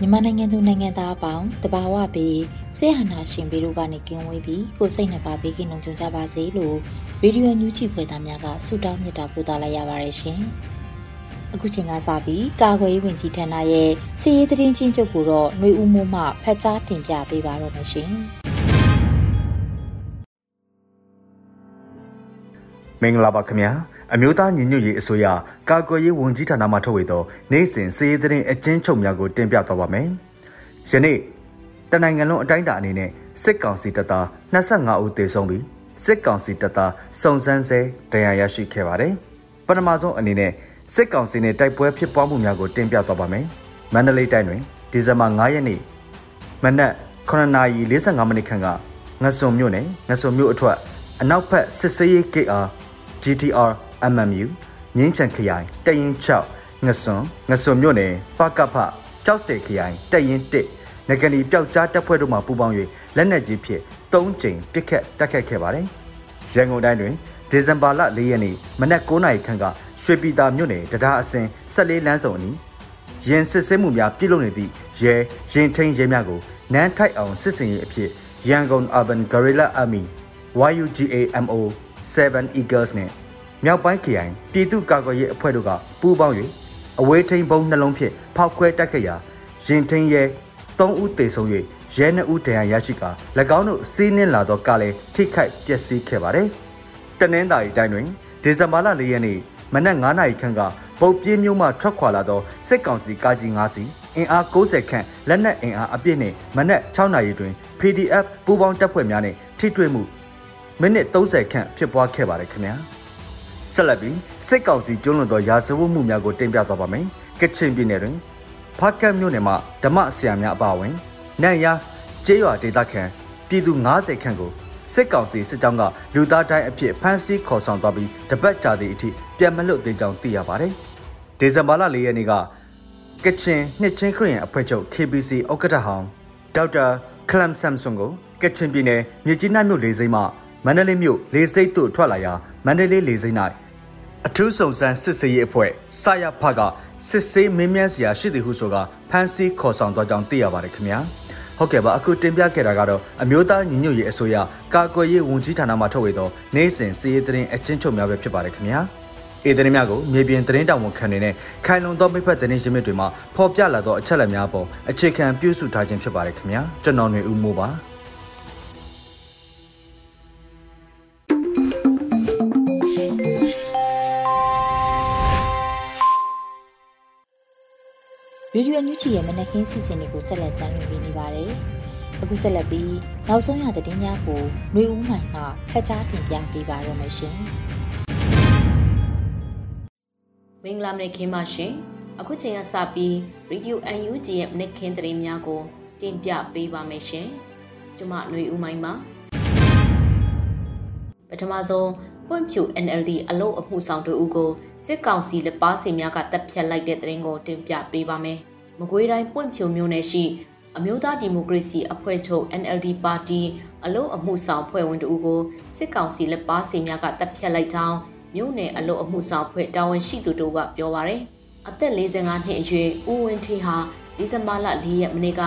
မြန်မာနိုင်ငံသူနိုင်ငံသားအပေါင်းတဘာဝပြီးဆရာနာရှင်ပြီးတို့ကနေကင်းဝေးပြီးကိုစိတ်နှပါဘေးကင်းလုံခြုံကြပါစေလို့ရေဒီယိုညူချီခွဲသားများကဆုတောင်းမြတ်တာပို့သလိုက်ရပါတယ်ရှင်။အခုချိန်ကစပြီးကာကွယ်ရေးဝန်ကြီးဌာနရဲ့စီရေးသတင်းချင်းချုပ်ကိုတော့ຫນွေဦးမိုးမှဖတ်ကြားတင်ပြပေးပါတော့မရှင်။ မင်္ဂလာပါခင်ဗျာအမျိုးသားညီညွတ်ရေးအစိုးရကာကွယ်ရေးဝန်ကြီးဌာနမှထုတ်ဝေသောနိုင်စဉ်စီးရေးသတင်းအကျဉ်းချုပ်များကိုတင်ပြသွားပါမယ်။ယနေ့တနိုင်ငံလုံးအတိုင်းအတာအနေနဲ့စစ်ကောင်စီတပ်သား25ဦးသေဆုံးပြီးစစ်ကောင်စီတပ်သားစုံစမ်းဆဲတရားရရှိခဲ့ပါတယ်။ပထမဆုံးအနေနဲ့စစ်ကောင်စီနဲ့တိုက်ပွဲဖြစ်ပွားမှုများကိုတင်ပြသွားပါမယ်။မန္တလေးတိုင်းတွင်ဒီဇင်ဘာ9ရက်နေ့မနက်9:45မိနစ်ခန့်ကငစွန်မြို့နယ်ငစွန်မြို့အထက်အနောက်ဘက်စစ်စေးရေး KR GTR MMU မြင်းချံခရိုင်တရင်6ငစွန်ငစွန်မြို့နယ်ပကဖကြောက်စေခရိုင်တရင်1ငကနီပျောက်ကြားတပ်ဖွဲ့တို့မှပူးပေါင်း၍လက်နက်ကြီးဖြင့်၃ကြိမ်ပစ်ခတ်တိုက်ခတ်ခဲ့ပါတယ်။ရန်ကုန်တိုင်းတွင်ဒီဇင်ဘာလ၄ရက်နေ့မနက်9:00နာရီခန့်ကရွှေပြည်သာမြို့နယ်တရားအစင်14လမ်းစုံအနီးရင်စစ်ဆေးမှုများပြုလုပ်နေသည့်ရဲရင်ထိန်ရဲများကိုနန်းထိုက်အောင်စစ်စင်ရေးအဖြစ်ရန်ကုန် Urban Guerrilla Army YUGAMO 7 Eagles နဲ့မြောက်ပိုင်းခရိုင်ပြည်သူ့ကာကွယ်ရေးအဖွဲ့တို့ကပူးပေါင်း၍အဝေးထိန်ဘုံနှလုံးဖြင့်ဖောက်ခွဲတိုက်ခတ်ရာရင်ထိန်ရဲ3ဦးသေဆုံး၍ရဲ2ဦးဒဏ်ရာရရှိကာ၎င်းတို့စီးနင်းလာသောကားလည်းထိခိုက်ပျက်စီးခဲ့ပါတယ်။တနင်္သာရီတိုင်းတွင်ဒီဇင်ဘာလ4ရက်နေ့မနက်9:00နာရီခန့်ကပုတ်ပြင်းမြို့မှထွက်ခွာလာသောစစ်ကောင်စီကားကြီး5စီးအင်အား90ခန့်လက်နက်အင်အားအပြည့်နဲ့မနက်6နာရီတွင် PDF ပူးပေါင်းတပ်ဖွဲ့များနဲ့ထိတွေ့မှု မိနစ်30ခန့်ဖြစ်ပွားခဲ့ပါတယ်ခင်ဗျာ။ဆက်လက်ပြီးစစ်ကောင်စီကျွလွန်သောရာဇဝတ်မှုများကိုတင်ပြသွားပါမယ်။ကချင်ပြည်နယ်တွင်ဖားကတ်မြို့နယ်မှာဓမ္မဆရာများအပါအဝင်နန့်ရကျေးရွာဒေသခံပြည်သူ90ခန့်ကိုစစ်ကောင်စီစစ်ကြောင်းကလူသားတိုင်းအဖြစ်ဖမ်းဆီးခေါ်ဆောင်သွားပြီးတပတ်ကြာသည့်အထိပြန်မလွတ်သေးကြောင်းသိရပါတယ်။ဒီဇင်ဘာလ၄ရက်နေ့ကကချင်နှစ်ချင်းခရီးရန်အဖွဲ့ချုပ် KBC ဥက္ကဋ္ဌဟောင်းဒေါက်တာခလမ်ဆမ်ဆွန်ကိုကချင်ပြည်နယ်မြစ်ကြီးနားမြို့လေဆိပ်မှ မန္တလေးမြို့လေဆိပ်သို့ထွက်လာရာမန္တလေးလေဆိပ်၌အထူးစုံစမ်းစစ်ဆေးရေးအဖွဲ့စရဖကစစ်ဆေးမင်းမြန်းစရာရှိသည်ဟုဆိုကဖမ်းဆီးခေါ်ဆောင်သွားကြောင်းသိရပါတယ်ခင်ဗျာဟုတ်ကဲ့ပါအခုတင်ပြခဲ့တာကတော့အမျိုးသားညီညွတ်ရေးအစိုးရကာကွယ်ရေးဝန်ကြီးဌာနမှထုတ်ဝေသောနိုင်စဉ်စီးရေးသတင်းအချင်းချုပ်များပဲဖြစ်ပါတယ်ခင်ဗျာအေသတင်းများကိုမြေပြင်သတင်းတောင်ဝန်ခံနေနဲ့ခိုင်လုံသောမိဖက်သတင်းရင်းမြစ်တွေမှာဖော်ပြလာသောအချက်အလက်များပေါ်အခြေခံပြုစုထားခြင်းဖြစ်ပါတယ်ခင်ဗျာကျွန်တော်ຫນွေဦးမိုးပါ ရေဒီယိုညူချီရဲ့မနက်ခင်းစီစဉ်တွေကိုဆက်လက်တင်ပြနေပါတယ်။အခုဆက်လက်ပြီးနောက်ဆုံးရသတင်းများကိုနှွေဦးမှိုင်မှဖတ်ကြားတင်ပြပေးပါရမရှင်။မင်္ဂလာမနက်ခင်းပါရှင်။အခုချိန်ကစပြီးရေဒီယို UNG ရဲ့မနက်ခင်းသတင်းများကိုတင်ပြပေးပါမယ်ရှင်။ကျွန်မနှွေဦးမှိုင်ပါ။ပထမဆုံး ပွင့်ဖြူ NLD အလို့အမှုဆောင်တို့ဦးကိုစစ်ကောင်စီလက်ပါစီများကတပ်ဖြတ်လိုက်တဲ့တဲ့ရင်ကိုတင်ပြပေးပါမယ်။မကွေးတိုင်းပွင့်ဖြူမြို့နယ်ရှိအမျိုးသားဒီမိုကရေစီအဖွဲ့ချုပ် NLD ပါတီအလို့အမှုဆောင်ဖွဲ့ဝင်တို့ကိုစစ်ကောင်စီလက်ပါစီများကတပ်ဖြတ်လိုက်ကြောင်းမြို့နယ်အလို့အမှုဆောင်ဖွဲ့တာဝန်ရှိသူတို့ကပြောပါရယ်။အသက်45နှစ်အရွယ်ဦးဝင်းထေးဟာဒီဇင်ဘာလ4ရက်မနေ့က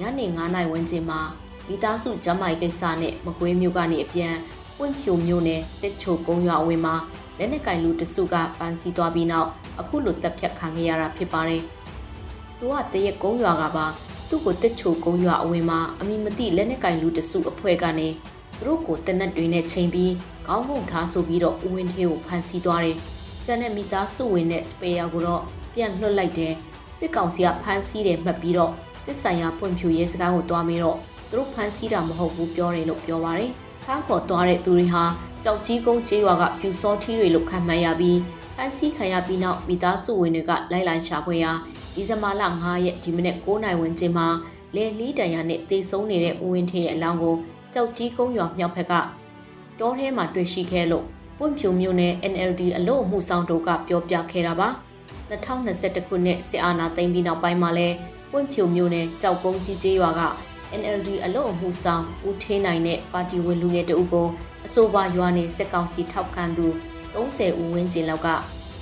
ညနေ9:00နာရီဝန်းကျင်မှာမိသားစုကျမ်းမာရေးကိစ္စနဲ့မကွေးမြို့ကနေအပြန် ပွင့်ဖြိုမြို့နယ်တစ်ချိုကုန်းရွာအဝင်းမှာလက်နက်ကင်လူတစုကပန်းစီသွားပြီးနောက်အခုလိုတက်ဖြတ်ခံခဲ့ရတာဖြစ်ပါတယ်။သူကတရက်ကုန်းရွာကပါသူ့ကိုတက်ချိုကုန်းရွာအဝင်မှာအမိမတိလက်နက်ကင်လူတစုအဖွဲ့ကနေသူတို့ကိုတနက်တွေနဲ့ချိန်ပြီးခေါင်းငုံထားဆိုပြီးတော့ဦးဝင်းသေးကိုဖမ်းဆီးသွားတယ်။ကျန်တဲ့မိသားစုဝင်တဲ့စပယ်ယာကိုတော့ပြန်လွှတ်လိုက်တယ်။စစ်ကောင်စီကဖမ်းဆီးတယ်မှတ်ပြီးတော့တစ်ဆိုင်ရာပွင့်ဖြူရဲစကားကိုတွားပြီးတော့သူတို့ဖမ်းဆီးတာမဟုတ်ဘူးပြောတယ်လို့ပြောပါတယ်။ ဖမ်းခေါ်သွားတဲ့သူတွေဟာကြောက်ကြီးကုန်းကျေးရွာကပြူစောထီးတွေလို့ခံမှန်းရပြီးဖမ်းဆီးခံရပြီးနောက်မိသားစုဝင်တွေကလိုက်လိုက်ရှာဖွေရာဒီဇင်ဘာလ9ရက်ဒီမနေ့9နိုင်ဝန်းကျင်မှာလေလီတန်ရနဲ့တေဆုံးနေတဲ့ဦးဝင်းထင်းရဲ့အလောင်းကိုကြောက်ကြီးကုန်းရွာမြောက်ဘက်ကတောထဲမှာတွေ့ရှိခဲ့လို့ပွင့်ဖြူမျိုးနဲ့ NLD အလို့အမှုဆောင်တို့ကပြောပြခဲ့တာပါ2021ခုနှစ်စစ်အာဏာသိမ်းပြီးနောက်ပိုင်းမှာလဲပွင့်ဖြူမျိုးနဲ့ကြောက်ကုန်းကြီးကျေးရွာက NLD အလို့အမှုဆောင်ဦးထင်းနိုင်တဲ့ပါတီဝင်လူငယ်တအုပ်ကိုအဆိုပါရွာနေစစ်ကောင်စီထောက်ခံသူ30ဦးဝန်းကျင်လောက်က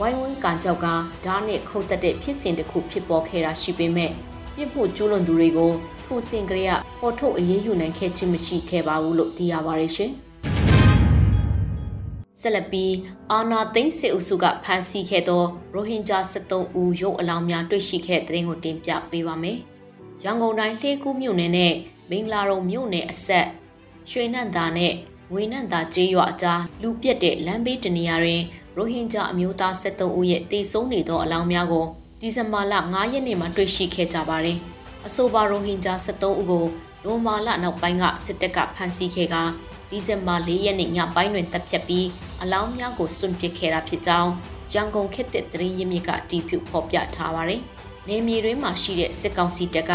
ဝိုင်းဝန်းကန်ကြောက်ကဓာတ်နဲ့ခုတ်တက်တဲ့ဖြစ်စဉ်တစ်ခုဖြစ်ပေါ်ခဲ့တာရှိပေမဲ့ပြစ်မှုကျူးလွန်သူတွေကိုထိုစင်ကလေးကပေါ်ထုတ်အရေးယူနိုင်ခဲ့ခြင်းမရှိခဲ့ပါဘူးလို့သိရပါတယ်ရှင်။ဆက်လက်ပြီးအာနာသိန်းစစ်အုပ်စုကဖမ်းဆီးခဲ့သောရိုဟင်ဂျာ73ဦးရုပ်အလောင်းများတွေ့ရှိခဲ့တဲ့တဲ့ရင်ကိုတင်ပြပေးပါမယ်။ ရန်ကုန်တိုင်းလှေကူးမြို့နယ်နဲ့မင်္ဂလာရုံမြို့နယ်အဆက်ရွှေနန့်သာနဲ့ဝေနန့်သာကျေးရွာအကြားလူပြက်တဲ့လမ်းဘေးတနေရာတွင်ရိုဟင်ဂျာအမျိုးသား73ဦးရဲ့တေဆုံးနေသောအလောင်းများကိုဒီဇင်ဘာလ9ရက်နေ့မှာတွေ့ရှိခဲ့ကြပါတယ်။အဆိုပါရိုဟင်ဂျာ73ဦးကိုနိုမာလနောက်ပိုင်းကစစ်တပ်ကဖမ်းဆီးခဲ့ကဒီဇင်ဘာ4ရက်နေ့ညပိုင်းတွင်တပ်ဖြတ်ပြီးအလောင်းများကိုစွန့်ပစ်ခဲ့တာဖြစ်ကြောင်းရန်ကုန်ခေတ်သစ်သတင်းရင်းမြစ်ကတီးပြုဖော်ပြထားပါတယ်။ နေမြေတွင်မှာရှိတဲ့စစ်ကောင်စီတပ်က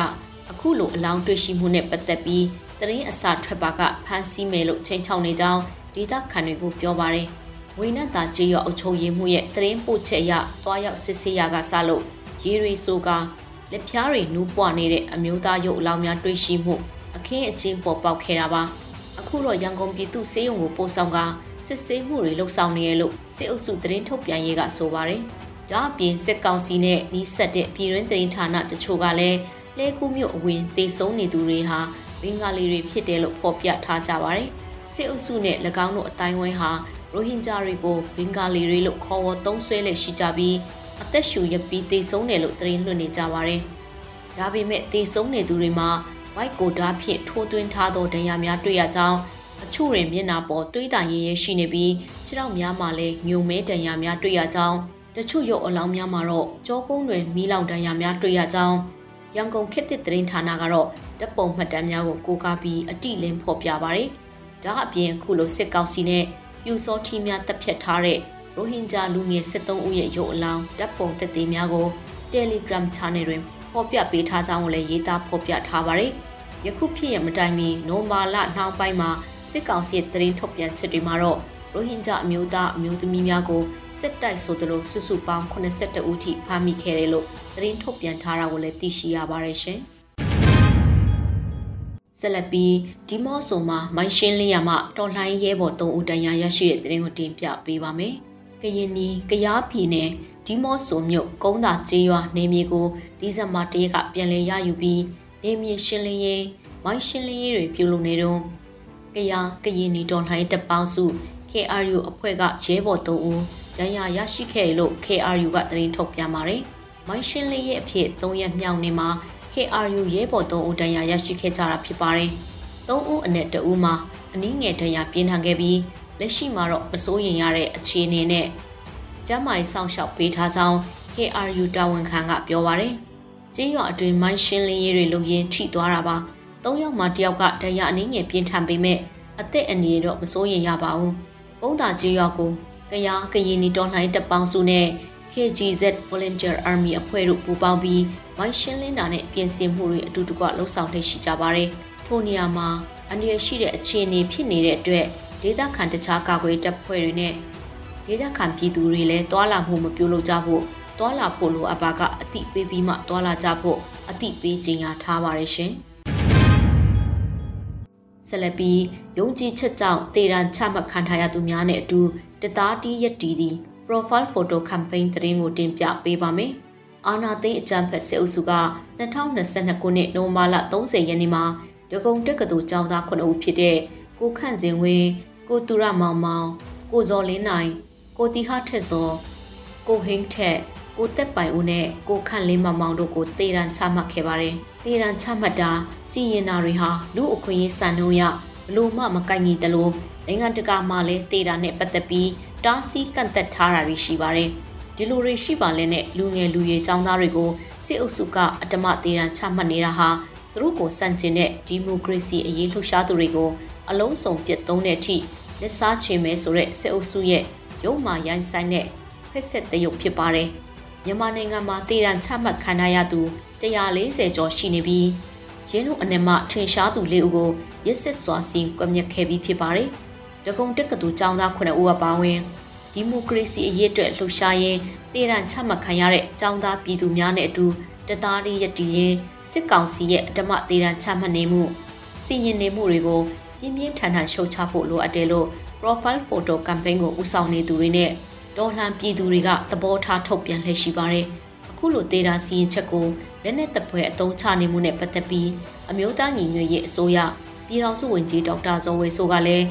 အခုလိုအလောင်းတွေ့ရှိမှုနဲ့ပတ်သက်ပြီးသတင်းအစာထွက်ပါကဖမ်းဆီးမယ်လို့ချိန်ချောင်းနေကြောင်းဒေသခံတွေကိုပြောပါတယ်။ဝိနတ်သာကျေးရွာအုပ်ချုပ်ရေးမှုရဲ့သတင်းပို့ချက်အရတွားရောက်စစ်ဆေးရာကစလို့ရေရီဆိုကလက်ဖြားတွေနူးပွားနေတဲ့အမျိုးသားရုပ်အလောင်းများတွေ့ရှိမှုအခင်းအကျင်းပေါ်ပေါက်ခဲ့တာပါအခုတော့ရန်ကုန်ပြည်သူစေယုံကိုပို့ဆောင်ကစစ်ဆေးမှုတွေလှုပ်ဆောင်နေရလို့စစ်အုပ်စုသတင်းထုတ်ပြန်ရေးကဆိုပါတယ် ဒါအပြင်စစ်ကောင်စီနဲ့နှီးဆက်တဲ့ပြည်တွင်းသတင်းဌာနတချို့ကလည်းလဲကူးမြို့အဝင်တေဆုံးနေသူတွေဟာဘင်္ဂါလီတွေဖြစ်တယ်လို့ဖော်ပြထားကြပါတယ်စစ်အုပ်စုနဲ့၎င်းတို့အတိုင်းဝိုင်းဟာရိုဟင်ဂျာတွေကိုဘင်္ဂါလီတွေလို့ခေါ်ဝေါ်သုံးဆွဲလက်ရှိကြပြီးအသက်ရှူရပြီးတေဆုံးတယ်လို့သတင်းလွှင့်နေကြပါတယ်။ဒါပေမဲ့တေဆုံးနေသူတွေမှာဝိုက်ကိုဓာဖြင့်ထိုးသွင်းထားသောဒဏ်ရာများတွေ့ရကြောင်းအချို့တွင်မျက်နာပေါ်တွေးတာရဲရဲရှိနေပြီးခြေထောက်များမှာလည်းညုံမဲဒဏ်ရာများတွေ့ရကြောင်း တချို့ရုပ်အလောင်းများမှာတော့ကြောကုန်းတွင်မီးလောင်ဒဏ်ရာများတွေ့ရကြောင်းရန်ကုန်ခေတ်သစ်သတင်းဌာနကတော့တပ်ပုံမှတ်တမ်းများကိုကိုးကားပြီးအတိလင်းဖော်ပြပါတယ်။ဒါအပြင်ခုလိုစစ်ကောင်စီနဲ့ပြူစောထီများတပ်ဖြတ်ထားတဲ့ရိုဟင်ဂျာလူငယ်73ဦးရဲ့ရုပ်အလောင်းတပ်ပုံသက်သေများကို Telegram Channel တွင်ဖော်ပြပေးထားကြောင်းကိုလည်းရေးသားဖော်ပြထားပါတယ်။ယခုဖြစ်ရမတိုင်မီနိုမာလနှောင်းပိုင်းမှာစစ်ကောင်စီရဲ့သတင်းထုတ်ပြန်ချက်တွေမှာတော့ ရိုဟင်ဂျာအမျိုးသားအမျိုးသမီးများကိုစစ်တိုက်ဆိုသလိုစုစုပေါင်း82ဦးထိဖမ်းမိခဲ့တယ်လို့သတင်းထုတ်ပြန်ထားတာကိုလည်းသိရှိရပါတယ်ရှင်။ဆက်လက်ပြီးဒီမော့ဆိုမှာမိုင်းရှင်းလင်းရမှတော်လှန်ရဲဘော်၃ဦးတန်ရာရရှိတဲ့သတင်းကိုတင်ပြပေးပါမယ်။ကရင်နီကရားပြည်နယ်ဒီမော့ဆိုမြို့ကုန်းသာကျေးရွာနေမြေကိုဒီဇင်ဘာ၁ရက်ကပြန်လည်ရယူပြီးနေမြေရှင်းလင်းရေးမိုင်းရှင်းလင်းရေးတွေပြုလုပ်နေတော့ကရားကရင်နီတော်လှန်ရေးတပ်ပေါင်းစု KRU အဖွဲ့ကရဲဘော်၃ဦးဒဏ်ရာရရှိခဲ့လို့ KRU ကသတင်းထုတ်ပြန်ပါတယ်။မိုင်းရှင်းလင်းရေးအဖြစ်၃ရက်မြောက်နေမှာ KRU ရဲဘော်၃ဦးဒဏ်ရာရရှိခဲ့ကြတာဖြစ်ပါတယ်။၃ဦးအနက်တဦးမှာအနည်းငယ်ဒဏ်ရာပြင်းထန်ခဲ့ပြီးလက်ရှိမှာတော့မစိုးရင်ရတဲ့အခြေအနေနဲ့ကျမ်းမာရေးစောင့်ရှောက်ပေးထားကြောင်း KRU တာဝန်ခံကပြောပါတယ်။ကျေးရွာအတွင်းမိုင်းရှင်းလင်းရေးတွေလုပ်ရင်းထိသွားတာပါ။၃ယောက်မှတယောက်ကဒဏ်ရာအနည်းငယ်ပြင်းထန်ပေမဲ့အသက်အန္တရာယ်တော့မစိုးရင်ရပါဘူး။ ကုန်းတာကျေးရွာကိုကရားကရင်နီတော်လှန်ရေးတပ်ပေါင်းစုနဲ့ KGZ Volunteer Army အဖွဲ့တို့ပူးပေါင်းပြီးမိုင်းရှင်းလင်းတာနဲ့ပြင်ဆင်မှုတွေအတူတကွလှုပ်ဆောင်လှည့်ရှိကြပါတယ်။ထိုနေရာမှာအန္တရာယ်ရှိတဲ့အခြေအနေဖြစ်နေတဲ့အတွက်ဒေသခံတခြားကာကွယ်တပ်ဖွဲ့တွေနဲ့ဒေသခံပြည်သူတွေလည်းတွာလာမှုမပြုလုပ်ကြဖို့တွာလာဖို့လိုအပ်ပါကအတိပေးပြီးမှတွာလာကြဖို့အတိပေးကြေညာထားပါတယ်ရှင်။ ဆက်လက်ပြီးယုံကြည်ချက်ကြောင့်တေရန်ချမှတ်ခံထားရသူများနဲ့အတူတသားတီးရက်တီးသည် profile photo campaign သတင်းကိုတင်ပြပေးပါမယ်။အာနာသိန်းအကြံဖက်စစ်အုပ်စုက2022ခုနှစ်နိုဝင်ဘာလ30ရက်နေ့မှာဒဂုံတက္ကသိုလ်ကျောင်းသား9ဦးဖြစ်တဲ့ကိုခန့်စင်ဝင်းကိုတူရမောင်မောင်ကိုဇော်လင်းနိုင်ကိုတီဟာထက်စောကိုဟင်းထက်ကိုတက်ပိုင်ဦးနဲ့ကိုခန့်လင်းမမောင်တို့ကိုတေရန်ချမှတ်ခဲ့ပါတယ်။ တေရန်ချမှတ်တာစီရင်နာတွေဟာလူအခွင့်အရေးစံနှုန်းရဘလို့မှမကိုက်ညီတလို့နိုင်ငံတကာမှလည်းတေတာနဲ့ပတ်သက်ပြီးတားဆီးကန့်သက်ထားတာတွေရှိပါတယ်။ဒီလိုတွေရှိပါလဲနဲ့လူငယ်လူရွယ်ចောင်းသားတွေကိုစစ်အုပ်စုကအတမတေရန်ချမှတ်နေတာဟာသူတို့ကိုစန့်ကျင်တဲ့ဒီမိုကရေစီအရေးလှုပ်ရှားသူတွေကိုအလုံးစုံပြစ်သုံးတဲ့အထိလက်စားချေမဲဆိုတဲ့စစ်အုပ်စုရဲ့ရုံမာရိုင်းဆိုင်တဲ့ဖက်ဆက်တရုပ်ဖြစ်ပါတယ်။မြန်မာနိုင်ငံမှာတည်ရန်ချမှတ်ခံရသူ 140ကျော်ရှိနေပြီးရင်းတို့အနေမှာထင်ရှားသူ၄ဦးကိုရစ်စစ်စွာစီကွပ်မျက်ခဲ့ပြီးဖြစ်ပါတယ်။တကုံတက်ကတူចောင်းသား9ဦးအပါအဝင်ဒီမိုကရေစီအရေးအတွက်လှုပ်ရှားရင်းတည်ရန်ချမှတ်ခံရတဲ့ចောင်းသားပြည်သူများနဲ့အတူတသားရည်ရည်တည်ရင်စစ်ကောင်စီရဲ့အတမသေးတမ်းချမှတ်နေမှုစီရင်နေမှုတွေကိုပြင်းပြင်းထန်ထန်ရှုတ်ချဖို့လိုအပ်တယ်လို့ profile photo campaign ကိုဦးဆောင်နေသူတွေနဲ့ဒေါ်လှန်ပြည်သူတွေကသဘောထားထုတ်ပြန်လှည့်ရှိပါတယ်။အခုလိုသေးတာစီရင်ချက်ကို လက်နက်တပ်ဖွဲ့အုံချနေမှုနဲ့ပတ်သက်ပြီးအမျိုးသားညီညွတ်ရေးအစိုးရပြည်ထောင်စုဝန်ကြီးဒေါက်တာဇော်ဝေဆိုကလည်း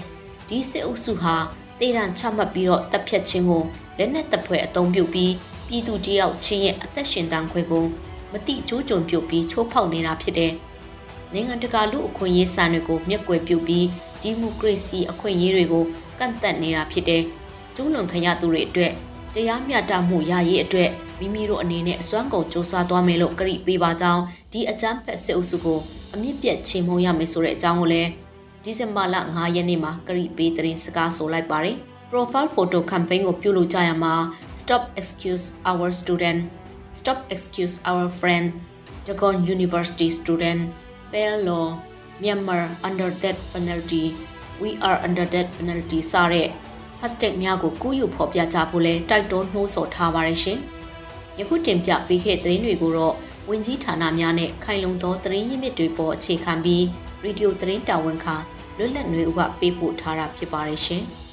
ဒီစစ်အုပ်စုဟာတေတံချမှတ်ပြီးတော့တပ်ဖြတ်ခြင်းကိုလက်နက်တပ်ဖွဲ့အုံပြုတ်ပြီးပြည်သူတယောက်ချင်းရဲ့အသက်ရှင်တန်ခွေကိုမတိကျိုးကြုံပြုတ်ပြီးချိုးဖောက်နေတာဖြစ်တယ်။နိုင်ငံတကာလူအခွင့်အရေးစံတွေကိုမျက်ကွယ်ပြုတ်ပြီးဒီမိုကရေစီအခွင့်အရေးတွေကိုကန့်သက်နေတာဖြစ်တယ်။ကျူးလွန်ခံရသူတွေအတွက် တရားမျှတမှုရရေးအတွက်မိမိတို့အနေနဲ့အစွမ်းကုန်စ조사သွားမယ်လို့ကြိပေးပါကြောင်းဒီအကြမ်းဖက်စစ်အုပ်စုကိုအမြင့်ပြတ်ချေမှုန်းရမယ်ဆိုတဲ့အကြောင်းကိုလည်းဒီဇင်ဘာလ9ရက်နေ့မှာကြိပေးသတင်းစကားဆိုလိုက်ပါတယ်။ profile photo campaign ကိုပြုလုပ်ကြရမှာ stop excuse our student Stop Excuse Our Friend Dagon University Student Fair Law Myanmar Under Death Penalty We Are Under Death Penalty စတဲ့ hashtag များကိုကူးယူဖော်ပြကြဖို့လဲတိုက်တွန်းနှိုးဆော်ထားပါတယ်ရှင်။ယခုတင်ပြပေးခဲ့တဲ့သတင်းတွေကိုတော့ဝင်ကြီးဌာနများနဲ့ခိုင်လုံသောသတင်းရင်းမြစ်တွေပေါ်အခြေခံပြီးရေဒီယိုသတင်းတာဝန်ခံလွတ်လပ်နေဦးကပေးပို့ထားတာဖြစ်ပါတယ်ရှင်။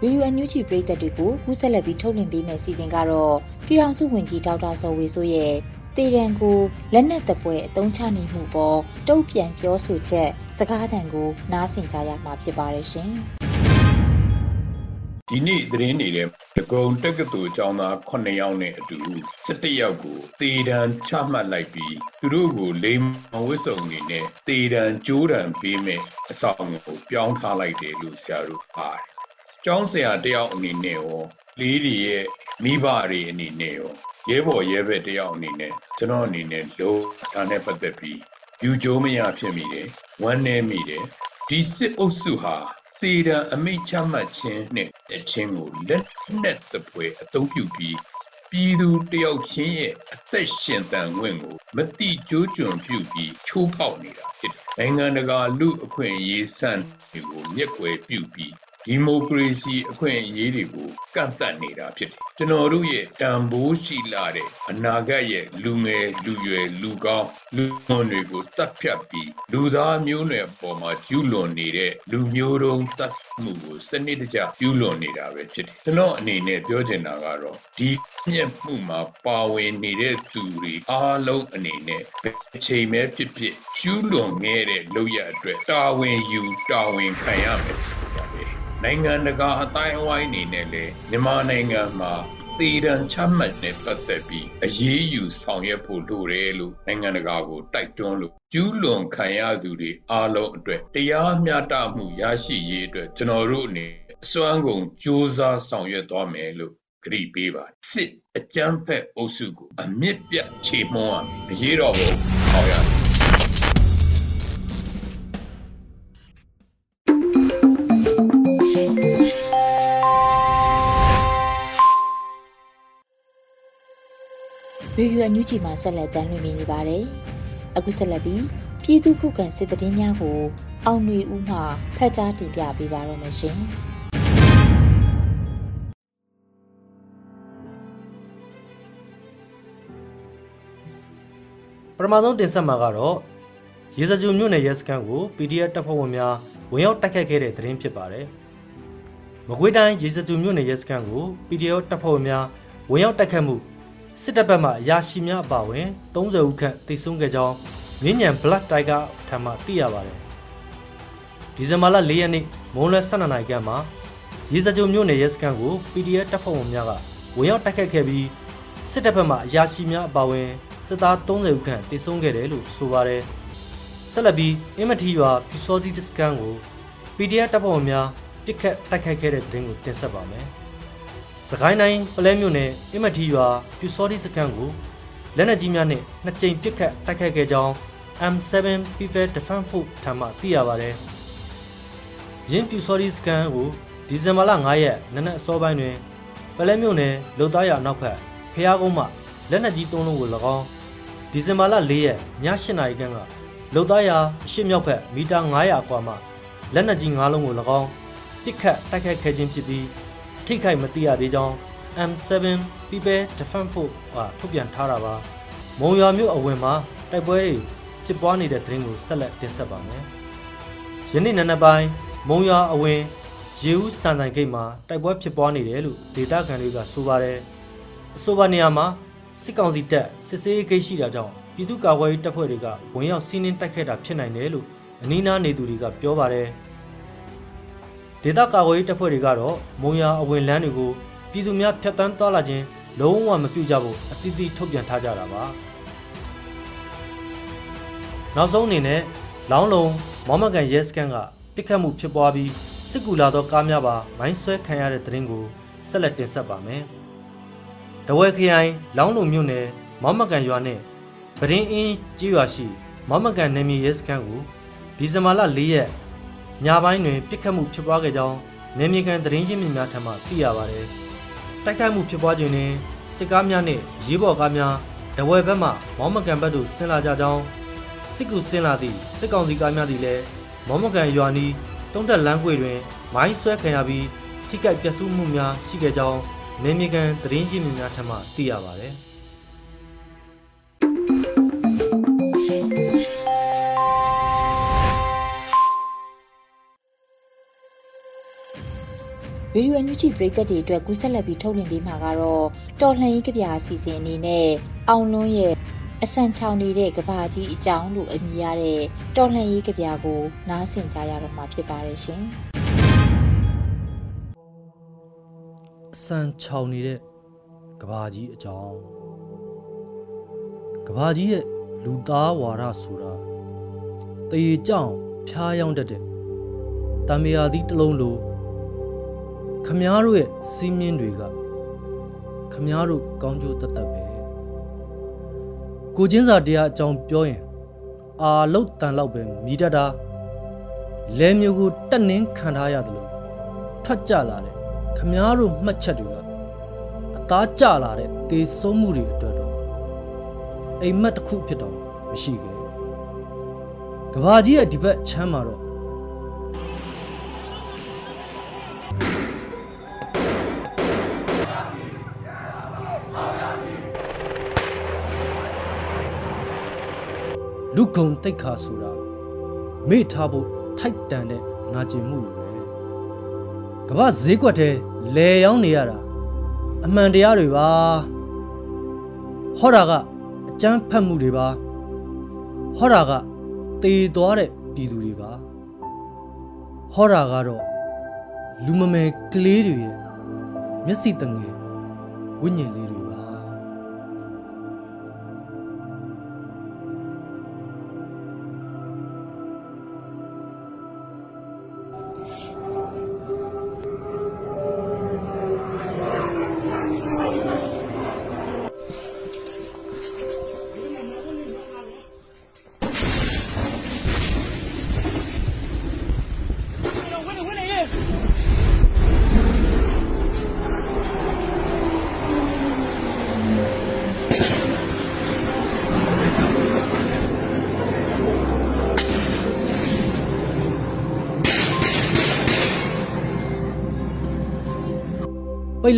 ဗီဒီယိုအန်ယူဂျီပရိသတ်တွေကိုကူးဆက်လက်ပြီးထုတ်လွှင့်ပေးမယ့်စီစဉ်ကတော့ ပြည်ထောင်စုဝန်ကြီးဒေါက်တာဇော်ဝေဆိုရဲ့တေရန်ကိုလက်နက်တပွဲအသုံးချနေမှုပေါ်တုံ့ပြန်ပြောဆိုချက်စကားသံကိုနားဆင်ကြရမှာဖြစ်ပါတယ်ရှင်။ဒီနေ့သတင်းနေတဲ့ဒဂုံတက္ကသိုလ်ကျောင်းသား9ယောက်နဲ့အတူ17ယောက်ကိုတေတံချမှတ်လိုက်ပြီးသူတို့ကိုလိမ်မဝစ်စုံနေနဲ့တေတံကြိုးတံပေးမဲ့အဆောင်ကိုပြောင်းထားလိုက်တယ်လို့ဆရာတို့ပါတယ်ကျောင်းဆရာတယောက်အနေနဲ့ရောလေးတွေရဲ့ မိဘတွေအနေနဲ့ရောရဲဘော်ရဲဘက်တယောက်အနေနဲ့ကျွန်တော်အနေနဲ့လုံးဒါနဲ့ပတ်သက်ပြီးယူကြိုးမရဖြစ်မိတယ်ဝမ်းနည်းမိတယ်ဒီစစ်အုပ်စုဟာတေရန်အမိတ်ချမှတ်ခြင်းနဲ့အချင်းကိုလက်နက်သပွဲအသုံးပြုပြီးပြည်သူတယောက်ချင်းရဲ့အသက်ရှင်သန်ခွင့်ကိုမတိကျိုးကျွံပြုပြီးချိုးဖောက်နေတာဖြစ်တယ်။နိုင်ငံတကာလူအခွင့်အရေးစံတွေကိုမျက်ကွယ်ပြုပြီး ဒီမိုကရေစီအခွင့်အရေးတွေကိုကန့်သတ်နေတာဖြစ်တယ်ကျွန်တော်တို့ရဲ့တန်ဖိုးရှိလာတဲ့အနာဂတ်ရဲ့လူငယ်လူရွယ်လူကောင်းလူမွန်တွေကိုတတ်ဖြတ်ပြီးလူသားမျိုးနွယ်ပေါ်မှာကျူးလွန်နေတဲ့လူမျိုးတုံးတတ်မှုကိုစနစ်တကျကျူးလွန်နေတာပဲဖြစ်တယ်ကျွန်တော်အနေနဲ့ပြောချင်တာကတော့ဒီမြက်မှုမှာပါဝင်နေတဲ့သူတွေအားလုံးအနေနဲ့အချိန်ပဲဖြစ်ဖြစ်ကျူးလွန်ခဲ့တဲ့လုပ်ရအတွက်တာဝန်ယူတာဝန်ခံရမယ် နိုင်ငံတကာအတိုင်းအဝိုင်းအနေနဲ့လည်းမြန်မာနိုင်ငံမှာတည်တံချမှတ်တဲ့ပတ်သက်ပြီးအရေးယူဆောင်ရွက်ဖို့လိုတယ်လို့နိုင်ငံတကာကိုတိုက်တွန်းလို့ကျူးလွန်ခံရသူတွေအားလုံးအတွက်တရားမျှတမှုရရှိရေးအတွက်ကျွန်တော်တို့အနေအစွမ်းကုန်ကြိုးစားဆောင်ရွက်သွားမယ်လို့ကြိပေးပါစစ်အကြမ်းဖက်အုပ်စုကိုအမြင့်ပြတ်ချေမှုန်းရမယ်အရေးတော်ပုံဟောရမယ် ရေဒီယိုအန်ယူဂျီမှာဆက်လက်တမ်းလွှင့်နေပါတယ်။အခုဆက်လက်ပြီးပြည်သူ့ခုခံစစ်တရင်များကိုအောင်ຫນွေဦးမှဖတ်ကြားတင်ပြပေးပါတော့မရှင်။ပထမဆုံးတင်ဆက်မှာကတော့ရေစကြိုမြို့နယ်ရဲစခန်းကို PDF တပ်ဖွဲ့ဝင်များဝင်ရောက်တိုက်ခတ်ခဲ့တဲ့သတင်းဖြစ်ပါတယ်။မကွေးတိုင်းရေစကြိုမြို့နယ်ရဲစခန်းကို PDF တပ်ဖွဲ့ဝင်များဝင်ရောက်တိုက်ခတ်မှု စစ်တပ်ဘက်မှအရာရှိများအပါအဝင်30ဦးခန့်တိတ်ဆုံးခဲ့ကြောင်းမြင်းညံ Black Tiger ထံမှသိရပါတယ်။ဒီဇင်ဘာလ4ရက်နေ့မုံလွဲ12နာရီခန့်မှာရေစကြိုမြို့နယ်ရဲစခန်းကို PDF တပ်ဖွဲ့ဝင်များကဝင်ရောက်တိုက်ခတ်ခဲ့ပြီးစစ်တပ်ဘက်မှအရာရှိများအပါအဝင်စစ်သား30ဦးခန့်တိတ်ဆုံးခဲ့တယ်လို့ဆိုပါတယ်။ဆက်လက်ပြီးအင်မတီရွာပြူစောတိစခန်းကို PDF တပ်ဖွဲ့ဝင်များပစ်ခတ်တိုက်ခိုက်ခဲ့တဲ့တဲ့တင်ကိုတင်ဆက်ပါမယ်။စ ကိုင်းတိုင်းပလဲမြို့နယ်အင်မတီရွာပြူစောတိစခန်းကိုလက်နက်ကြီးများနဲ့နှစ်ကြိမ်ပစ်ခတ်တိုက်ခိုက်ခဲ့ကြောင်း M7 People Defense Force ထံမှသိရပါတယ်။ရင်းပြူစောတိစခန်းကိုဒီဇင်ဘာလ9ရက်နနက်အစောပိုင်းတွင်ပလဲမြို့နယ်လုံသားရနောက်ဖက်ဖျားကုန်းမှလက်နက်ကြီးသုံးလုံးကို၎င်းဒီဇင်ဘာလ4ရက်ည8နာရီခန့်ကလုံသားရအရှိမြောက်ဖက်မီတာ900အကွာမှလက်နက်ကြီး9လုံးကို၎င်းပစ်ခတ်တိုက်ခိုက်ခဲ့ခြင်းဖြစ်ပြီး ထိခိုက်မသိရသေးကြောင်း M7 People Defense Force ကထုတ်ပြန်ထားတာပါမုံရွာမြို့အဝင်မှာတိုက်ပွဲတွေဖြစ်ပွားနေတဲ့သတင်းကိုဆက်လက်တင်ဆက်ပါမယ်ယနေ့နံနက်ပိုင်းမုံရွာအဝင်ရေဦးစံတိုင်ဂိတ်မှာတိုက်ပွဲဖြစ်ပွားနေတယ်လို့ဒေတာခံတွေကဆိုပါတယ်အဆိုပါနေရာမှာစစ်ကောင်စီတပ်စစ်ဆေးဂိတ်ရှိတာကြောင့်ပြည်သူ့ကာကွယ်ရေးတပ်ဖွဲ့တွေကဝင်ရောက်စီးနင်းတိုက်ခိုက်တာဖြစ်နိုင်တယ်လို့အနီးနားနေသူတွေကပြောပါတယ် ဒေသကာကွယ်ရေးတပ်ဖွဲ့တွေကတော့မုံရအဝင်လမ်းတွေကိုပြည်သူများဖျက်ဆီးသွားလာခြင်းလုံးဝမပြုကြဖို့အတိအသထုတ်ပြန်ထားကြတာပါနောက်ဆုံးအနေနဲ့လောင်းလုံးမော်မကန်ရဲစခန်းကပြစ်ခတ်မှုဖြစ်ပွားပြီးစစ်ကူလာသောကားများပါမိုင်းဆွဲခံရတဲ့တဲ့ရင်ကိုဆက်လက်တင်ဆက်ပါမယ်။တဝဲခရိုင်လောင်းလုံမြို့နယ်မော်မကန်ရွာနဲ့ပရင်းအင်းကျေးရွာရှိမော်မကန်နယ်မြေရဲစခန်းကိုဒီဇင်ဘာလ၄ရက် ညပိုင်းတွင်ပြစ်ခတ်မှုဖြစ်ပွားခဲ့ကြောင်းနယ်မြေကန်သတင်းရင်းမြစ်များထံမှသိရပါတယ်။တိုက်ခိုက်မှုဖြစ်ပွားခြင်းတွင်စစ်ကားများနှင့်ရေးဘော်ကားများတဝဲဘက်မှမော်မကန်ဘက်သို့ဆင်းလာကြကြောင်းစစ်ကူဆင်းလာသည့်စစ်ကောင်စီကားများသည်လည်းမော်မကန်ရွာနီးတုံးတက်လမ်းကွေတွင် မိုင်းဆွဲခံရပြီးထိခိုက်ပျက်စီးမှုများရှိခဲ့ကြောင်းနေမြေကန်သတင်းရင်းမြစ်များထံမှသိရပါဗျ။ဗီဒီယို အန်ယူဂျီပရိသတ်တွေအတွက်ကူးဆက်လက်ပြီးထုတ်လွှင့်ပေးမှာကတော့တော်လှန်ရေးကြပြအစီအစဉ်အနေနဲ့အောင်လွန်းရဲ့အဆန်ချောင်နေတဲ့ကဘာကြီးအကြောင်းလို့အမည်ရတဲ့တော်လှန်ရေးကြပြကိုနားဆင်ကြရတော့မှာဖြစ်ပါတယ်ရှင်။အဆန်ချောင်နေတဲ့ကဘာကြီးအကြောင်းကဘာကြီးရဲ့လူသားဝါဒဆိုတာတရေကြောင်ဖျားယောင်းတတ်တဲ့တံမယာသီးတစ်လုံးလို ခမားတို့ရဲ့စီးမြင်တွေကခမားတို့ကောင်းကျိုးတတ်တတ်ပဲကိုချင်းစာတရားအကြောင်းပြောရင် အာလုတ်တန်လောက်ပဲမြည်တတ်တာလဲမျိုးကိုတက်နှင်းခံထားရတယ်လို့ထတ်ကြလာတယ်ခမားတို့မှတ်ချက်တွေကအသားကျလာတဲ့တေဆုံးမှုတွေအတွက်တော့အိမ်မက်တစ်ခုဖြစ်တော့မရှိခဲ့ကဘာကြီးရဲ့ဒီဘက်ချမ်းမှာတော့ လူကုံတိတ်ခါဆိုတာမေ့ထားဖို့ထိုက်တန်တဲ့နာကျင်မှုတွေပဲကမ္ဘာဈေးကွက်ထဲလဲရောင်းနေရတာအမှန်တရားတွေပါဟောတာကအကျန်းဖတ်မှုတွေပါဟောတာကတေသွားတဲ့ပြည်သူတွေပါဟောတာကတော့လူမမယ်ကလေးတွေရဲ့မျက်စိတငယ်ဝိညာဉ်လေး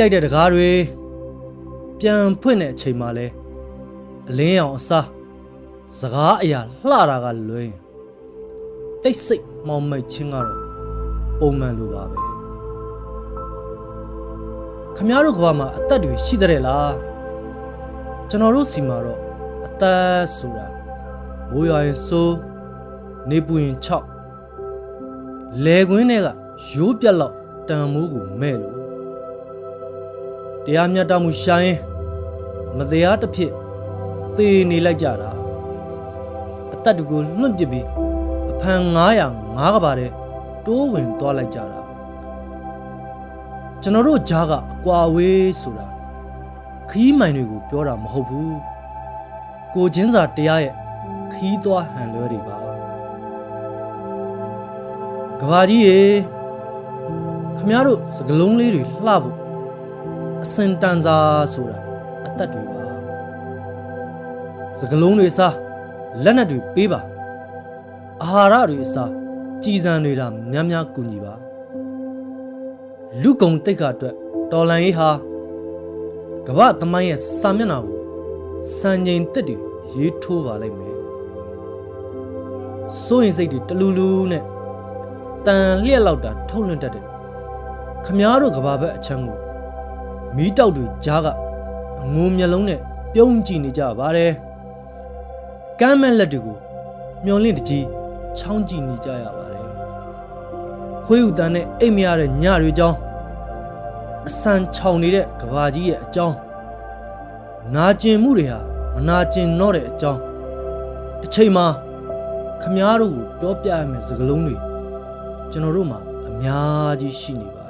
လိုက်တဲ့တကားတွေပြန်ဖွင့်တဲ့အချိန်မှလဲအလင်းအောင်အစားစကားအရာလှတာကလွင်တိတ်ဆိတ်မောင်မိတ်ချင်းကတော့ပုံမှန်လိုပါပဲခမားတို့ကဘာမှာအသက်တွေရှိတဲ့လားကျွန်တော်တို့စီမှာတော့အသက်ဆိုတာမိုးရွာရင်ဆိုးနေပူရင်6လဲခွင်းတွေကရိုးပြက်လောက်တန်မိုးကိုမဲ့လို့ တရားမျှတမှုရှာရင်မတရားတစ်ဖြစ်သေနေလိုက်ကြတာအသက်တူကိုလွှင့်ပစ်ပြီးအဖန်900 9ကပါတဲ့တိုးဝင်သွားလိုက်ကြတာကျွန်တော်တို့ဂျားကအကွာဝေးဆိုတာခီးမိုင်တွေကိုပြောတာမဟုတ်ဘူးကိုချင်းစာတရားရဲ့ခီးသွားဟန်လွဲတွေပါကဘာကြီးရေခမရတို့စကလုံးလေးတွေလှဖို့ အစင်တန်စာဆိုတာအသက်တွေပါစကလုံးတွေစားလက်နက်တွေပေးပါအာဟာရတွေအစားကြည်စံတွေဒါများများကူညီပါလူကုံတိတ်ခါအတွက်တော်လန်ရေးဟာကမ္ဘာသမိုင်းရဲ့စာမျက်နှာကိုစံချိန်တက်တွေရေးထိုးပါလိမ့်မယ်စိုးရင်စိတ်တွေတလူလူနဲ့တန်လျက်လောက်တာထုတ်လွှင့်တတ်တယ်ခမားတို့ကဘာဘက်အချမ်းကို မီးတောက်တွေကြားကအငုံမျက်လုံးနဲ့ပြုံးကြည့်နေကြပါတယ်ကမ်းမဲ့လက်တွေကိုမျောလင့်တကြီးချောင်းကြည့်နေကြရပါတယ်ခွေးဥတန်းနဲ့အိတ်မရတဲ့ညတွေကြောင်းအဆန်ချောင်နေတဲ့ကဘာကြီးရဲ့အကြောင်းနာကျင်မှုတွေဟာမနာကျင်တော့တဲ့အကြောင်းတစ်ချိန်မှာခမားတို့ကိုပြောပြရမယ့်စကားလုံးတွေကျွန်တော်တို့မှာအများကြီးရှိနေပါ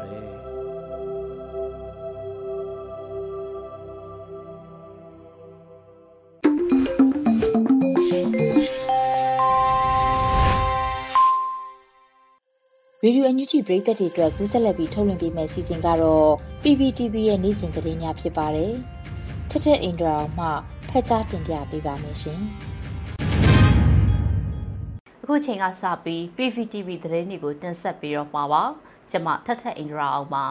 ရေဒီယိုအန်ယူဂျီပရိသတ်တွေအတွက်ကူးဆက်လက်ပြီးထုတ်လွှင့်ပေးမယ့်စီစဉ်ကတော့ PPTV ရဲ့နေ့စဉ်သတင်းများဖြစ်ပါတယ်။ထက်ထက်အင်ဒရာအောင်မှဖက်ကြားတင်ပြပေးပါမယ်ရှင်။အခုချိန်ကစပြီး PVTV သတင်းတွေကိုတင်ဆက်ပြီးတော့မှာပါကျွန်မထထအင်္ဂရာအောင်ပါ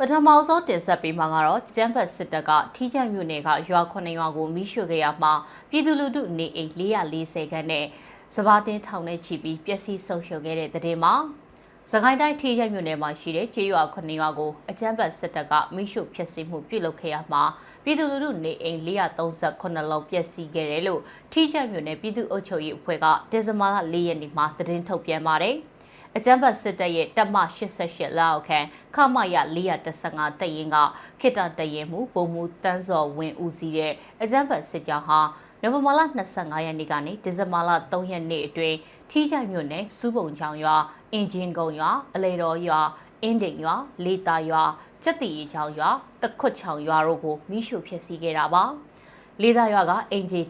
ပထမဆုံးတင်ဆက်ပေးမှာကတော့ကျန်းဖတ်စစ်တပ်ကထီးချန့်မြို့နယ်ကရွာ9ရွာကိုမိရှို့ခဲ့ရမှာပြည်သူလူထုနေအိမ်440ခန်းနဲ့ စပါးတင်းထောင်နဲ့ချီပြီးပျက်စီးဆုံးရှုံးခဲ့တဲ့တဲ့တင်မှာစကိုင်းတိုင်းထီးချန့်မြို့နယ်မှာရှိတဲ့ကျေးရွာ9ရွာကိုအကြမ်းဖက်စစ်တပ်ကမိရှို့ဖျက်ဆီးမှုပြုလုပ်ခဲ့ရမှာပြည်သူလူထုနေအိမ်438လုံးပျက်စီးခဲ့တယ်လို့ထိကြမြို့နယ်ပြည်သူ့အုပ်ချုပ်ရေးအဖွဲ့ကဒီဇင်ဘာလ4ရက်နေ့မှာသတင်းထုတ်ပြန်ပါတယ်။အကြမ်းဖက်စစ်တပ်ရဲ့တပ်မ88လက်အောက်ခံခမရ415တပ်ရင်ကခိတတရင်မှုပုံမှုတန်းစော်ဝင်ဦးစီးတဲ့အကြမ်းဖက်စစ်ကြောင်းဟာ နိုဝင်ဘာလ25ရက်နေ့ကနေဒီဇင်ဘာလ3ရက်နေ့အတွင်းထိကြမြို့နယ်စူးပုံချောင်ရွာအင်ဂျင်ကုံရွာအလေတော်ရွာအင်းဒိန်ရွာလေတာရွာချက်တီရီချောင်ရွာတခွတ်ချောင်ရွာတို့ကိုမိရှုဖျက်ဆီးခဲ့တာပါလေးသားရွာကအင်ဂျီ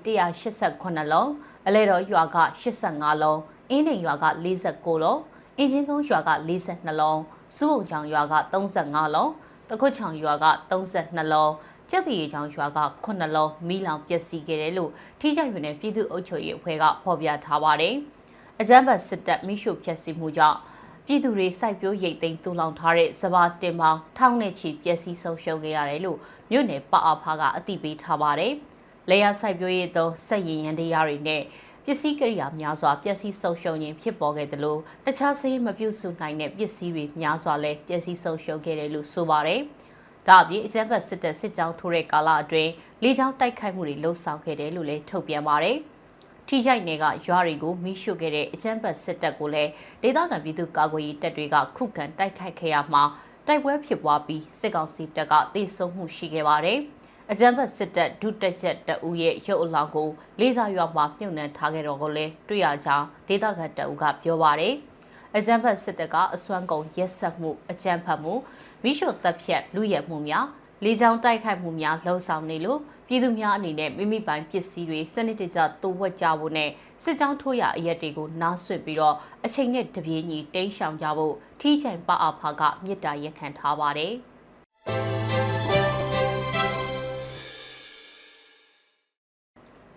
188လုံးအလဲတော်ရွာက85လုံးအင်းဒိန်ရွာက49လုံးအင်ဂျင်ကုန်းရွာက42လုံးစူးုံချောင်ရွာက35လုံးတခွတ်ချောင်ရွာက32လုံး ကျက်တီရီချောင်ရွာက9လုံးမိလောင်ပျက်စီးခဲ့တယ်လို့ထိကြရွေနယ်ပြည်သူ့အုပ်ချုပ်ရေးအဖွဲ့ကဖော်ပြထားပါတယ်အကြမ်းဖက်စစ်တပ်မိရှုဖျက်ဆီးမှုကြောင့်ပြည်သူတွေစိုက်ပျိုးရိတ်သိမ်းတူလောင်ထားတဲ့စပါးတင်ပေါင်းထောင်နဲ့ချီပျက်စီးဆုံးရှုံးခဲ့ရတယ်လို့မြို့နယ်ပအဖာကအသိပေးထားပါတယ်။လေယာစိုက်ပျိုးရေးသောစက်ရင်ရန်တရားတွေနဲ့ပစ္စည်းကိရိယာများစွာပျက်စီးဆုံးရှုံးခြင်းဖြစ်ပေါ်ခဲ့တယ်လို့တခြားစေးမပြုတ်စုနိုင်တဲ့ပစ္စည်းတွေများစွာလည်းပျက်စီးဆုံးရှုံးခဲ့တယ်လို့ဆိုပါတယ်။ ဒါအပြင်အကြမ်းဖက်စစ်တပ်စစ်ကြောင်းထိုးတဲ့ကာလအတွင်းလေကြောင်းတိုက်ခိုက်မှုတွေလှုံ့ဆော်ခဲ့တယ်လို့လည်းထုတ်ပြန်ပါတယ်။ထိရိုက်နယ်ကရွာတွေကိုမိရှုခဲ့တဲ့အကြမ်းဖက်စစ်တပ်ကိုလည်းဒေသခံပြည်သူကာကွယ်ရေးတပ်တွေကခုခံတိုက်ခိုက်ခဲ့ရမှာတိုက်ပွဲဖြစ်ပွားပြီးစစ်ကောင်စီတပ်ကတေဆုံးမှုရှိခဲ့ပါတယ်။အကြမ်းဖက်စစ်တပ်ဒုတက်ချက်တအူရဲ့ရုပ်အလောင်းကိုလေးသာရွာမှာမြုပ်နှံထားခဲ့တော့ကိုလည်းတွေ့ရကြောင်းဒေသခံတအူကပြောပါတယ်။အကြမ်းဖက်စစ်တပ်ကအစွမ်းကုန်ရက်ဆက်မှုအကြမ်းဖက်မှု မိရှုတပ်ဖြတ်လူရဲမှုများလေကြောင်းတိုက်ခိုက်မှုများလှုံ့ဆော်နေလို့ပြည်သူများအနေနဲ့မိမိပိုင်ပစ္စည်းတွေစနစ်တကျတိုးဝက်ကြဖို့နဲ့စစ်ကြောင်းထိုးရအရက်တွေကိုနားဆွင့်ပြီးတော့အချိန်နဲ့တပြေးညီတိမ်းရှောင်ကြဖို့ထီးချိုင်ပအဖာကမြစ်တာရက်ခံထားပါတယ်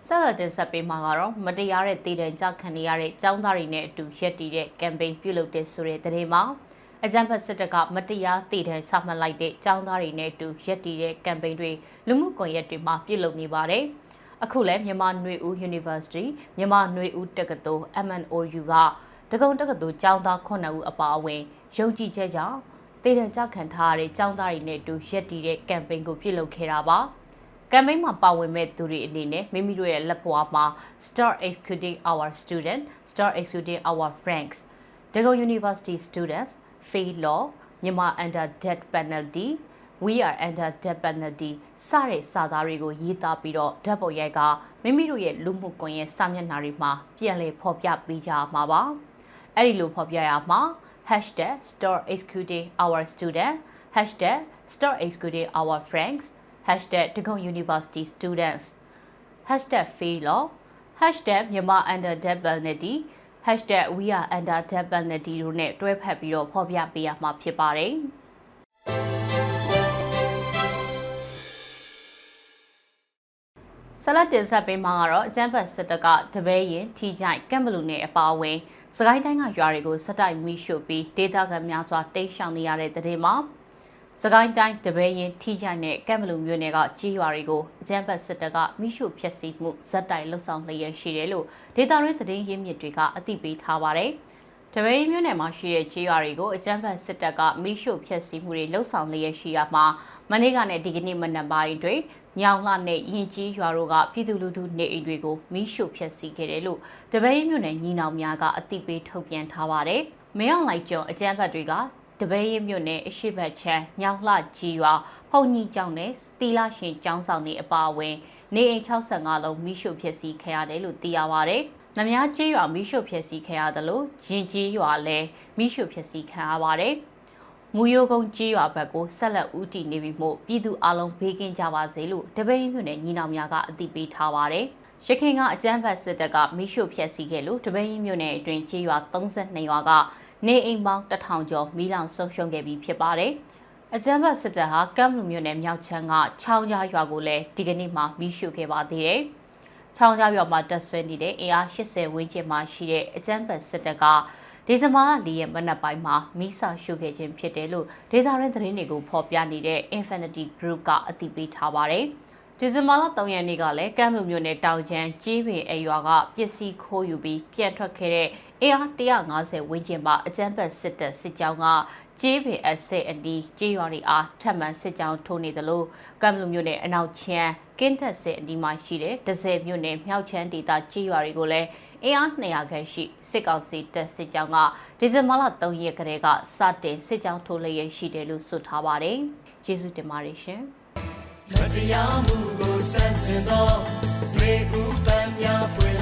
ဆက်လက်တင်ဆက်ပေးမှာကတော့မတရားတဲ့တည်တံကြခံနေရတဲ့ចောင်းသားတွေနဲ့အတူရက်တည်တဲ့ကမ်ပိန်းပြုလုပ်တဲ့ဆိုတဲ့သတင်းမှာ အကြံဖတ်စစ်တပ်ကမတရားတည်ထန်ချမှတ်လိုက်တဲ့ចောင်းသားတွေနဲ့အတူရက်တည်တဲ့ကမ်ပိန်းတွေလူမှုကွန်ရက်တွေမှာပြုလုပ်နေပါတယ်။အခုလည်းမြန်မာနွေဦး University မြန်မာနွေဦးတက္ကသိုလ် MNOU ကတကုံတက္ကသိုလ်ကျောင်းသား9ဦးအပါအဝင်ယုံကြည်ချက်ကြောင့်တည်တံ့ကြခံထားရတဲ့ចောင်းသားတွေနဲ့အတူရက်တည်တဲ့ကမ်ပိန်းကိုပြုလုပ်ခဲ့တာပါကမ်ပိန်းမှာပါဝင်မဲ့သူတွေအနေနဲ့မိမိတို့ရဲ့လက်ပွားမှာ Start Executing Our Student, Start Executing Our Friends, Dagon University Students, Fail Law, Myanmar Under Death Penalty, We are under death penalty စတဲ့စာသားတွေကိုရေးသားပြီးတော့ဓာတ်ပုံရိုက်ကမိမိတို့ရဲ့လူမှုကွန်ရက်စာမျက်နှာတွေမှာပြန်လည်ဖော်ပြပေးကြမှာပါ။အဲ့ဒီလိုဖော်ပြရမှာ #storeexecutingourstudent #storeexecutingourfriends #degonguniversitystudents #failor #myanmar under death penalty #we are under death penalty တို့နဲ့တွဲဖက်ပြီးတော့ဖော်ပြပေးရမှာဖြစ်ပါတယ်။ဆလတ်တင်ဆက်ပေးမှာကတော့အကျန်းဖတ်စစ်တကတပည့်ရင်ထီကြိုက်ကမ်ဘလူနယ်အပါအဝင်စကိုင်းတိုင်းကရွာတွေကိုစတိုက်မိရှို့ပြီးဒေသခံများစွာတိတ်ရှောင်နေရတဲ့တဲ့တင်မှာ စကိုင်းတိုင်းတပည့်ရင်ထီကြိုက်နဲ့ကမ်ဘလူမြို့နယ်ကကြီးရွာတွေကိုအကျန်းဖတ်စစ်တကမိရှို့ဖျက်ဆီးမှုဇက်တိုက်လှုပ်ဆောင်လျက်ရှိတယ်လို့ဒေသရင်းသတင်းရင်းမြစ်တွေကအသိပေးထားပါတယ်တပည့်မြို့နယ်မှာရှိတဲ့ကြေးရွာတွေကိုအကြမ်းဖက်စစ်တပ်ကမိရှို့ဖျက်ဆီးမှုတွေလှုပ်ဆောင်လျက်ရှိရမှာမနေ့ကနဲ့ဒီကနေ့မနက်ပိုင်းတွင်ညောင်လှနဲ့ရင်ကြီးရွာတို့ကပြည်သူလူထုနေအိမ်တွေကိုမိရှို့ဖျက်ဆီးခဲ့တယ်လို့တပည့်မြို့နယ်ညီနောင်များကအသိပေးထုတ်ပြန်ထားပါတယ်။မင်းအောင်လိုက်ကျော်အကြမ်းဖက်တွေက တပည့်ရမြို့နယ်အရှိတ်ချမ်းညောင်လှကြီးရွာဖုန်ကြီးကျောင်းနဲ့စတီလာရှင်ကျောင်းဆောင်တွေအပါအဝင် နေအိမ်65လုံးမိရှို့ဖျက်ဆီးခဲ့ရတယ်လို့သိရပါတယ်။နမ ्या ကျေးရွာမိရှို့ဖျက်ဆီးခံရတယ်လို့ရင်ကြီးရွာလည်းမိရှို့ဖျက်ဆီးခံရပါတယ်။မူရိုကုန်းကြေးရွာဘက်ကိုဆက်လက်ဦးတည်နေပြီမို့ပြည်သူအလုံးဘေးကင်းကြပါစေလို့တပိန်မြို့နယ်ညီနောင်များကအသိပေးထားပါတယ်။ရခိုင်ကအကြမ်းဖက်စစ်တပ်ကမိရှုဖျက်ဆီးခဲ့လို့တပိန်မြို့နယ်အတွင်းကြေးရွာ32ရွာက နေအိမ်ပေါင်း1000ကျော်မိလောင်ဆုံးရှုံးခဲ့ပြီးဖြစ်ပါတယ်။အကြမ်းဖက်စစ်တပ်ဟာကမ်လူမြို့နယ်မြောက်ချမ်းကချောင်းကြားရွာကိုလည်းဒီကနေ့မှမိရှုခဲ့ပါသေးတယ်။ချောင်းကြားရွာမှာတက်ဆွဲနေတဲ့အင်အား80ဝန်းကျင်မှာရှိတဲ့အကြမ်းဖက်စစ်တပ်ကဒီဇင်ဘာလ၄ရက်မနက်ပိုင်းမှာမိစာရှုခဲ့ခြင်းဖြစ်တယ်လို့ဒေတာရင်းသတင်းတွေကိုဖော်ပြနေတဲ့ Infinity Group ကအသိပေးထားပါတယ်။ဒီဇင်ဘာလ3ရက်နေ့ကလည်းကမ်းလူမျိုးနယ်တောင်ကျန်းကြီးပင်အရွာကပစ္စည်းခိုးယူပြီးပြန်ထွက်ခဲ့တဲ့ အေအား150ဝန်းကျင်ပါအကြမ်းဖက်စစ်တပ်စစ်ကြောင်းကကြေးပင်အစစ်အနီးကြေးရွာတွေအားထပ်မံစစ်ကြောင်းထိုးနေသလိုကမ်ဘလူမြို့နယ်အနောက်ချမ်းကင်းထက်စစ်အနီးမှာရှိတဲ့ဒဇယ်မြို့နယ်မြောက်ချမ်းဒေသကြေးရွာတွေကိုလည်းအင်အား200ခန့်ရှိစစ်ကောင်စီတပ်စစ်ကြောင်းကဒီဇင်ဘာလ3ရက်ကလေးကစတင်စစ်ကြောင်းထိုးလျက်ရှိတယ်လို့ဆိုထားပါတယ်။ကျေးဇူးတင်ပါတယ်ရှင်။မတရားမှုကိုစန့်ကျင်သောရေဥပံများပွင့်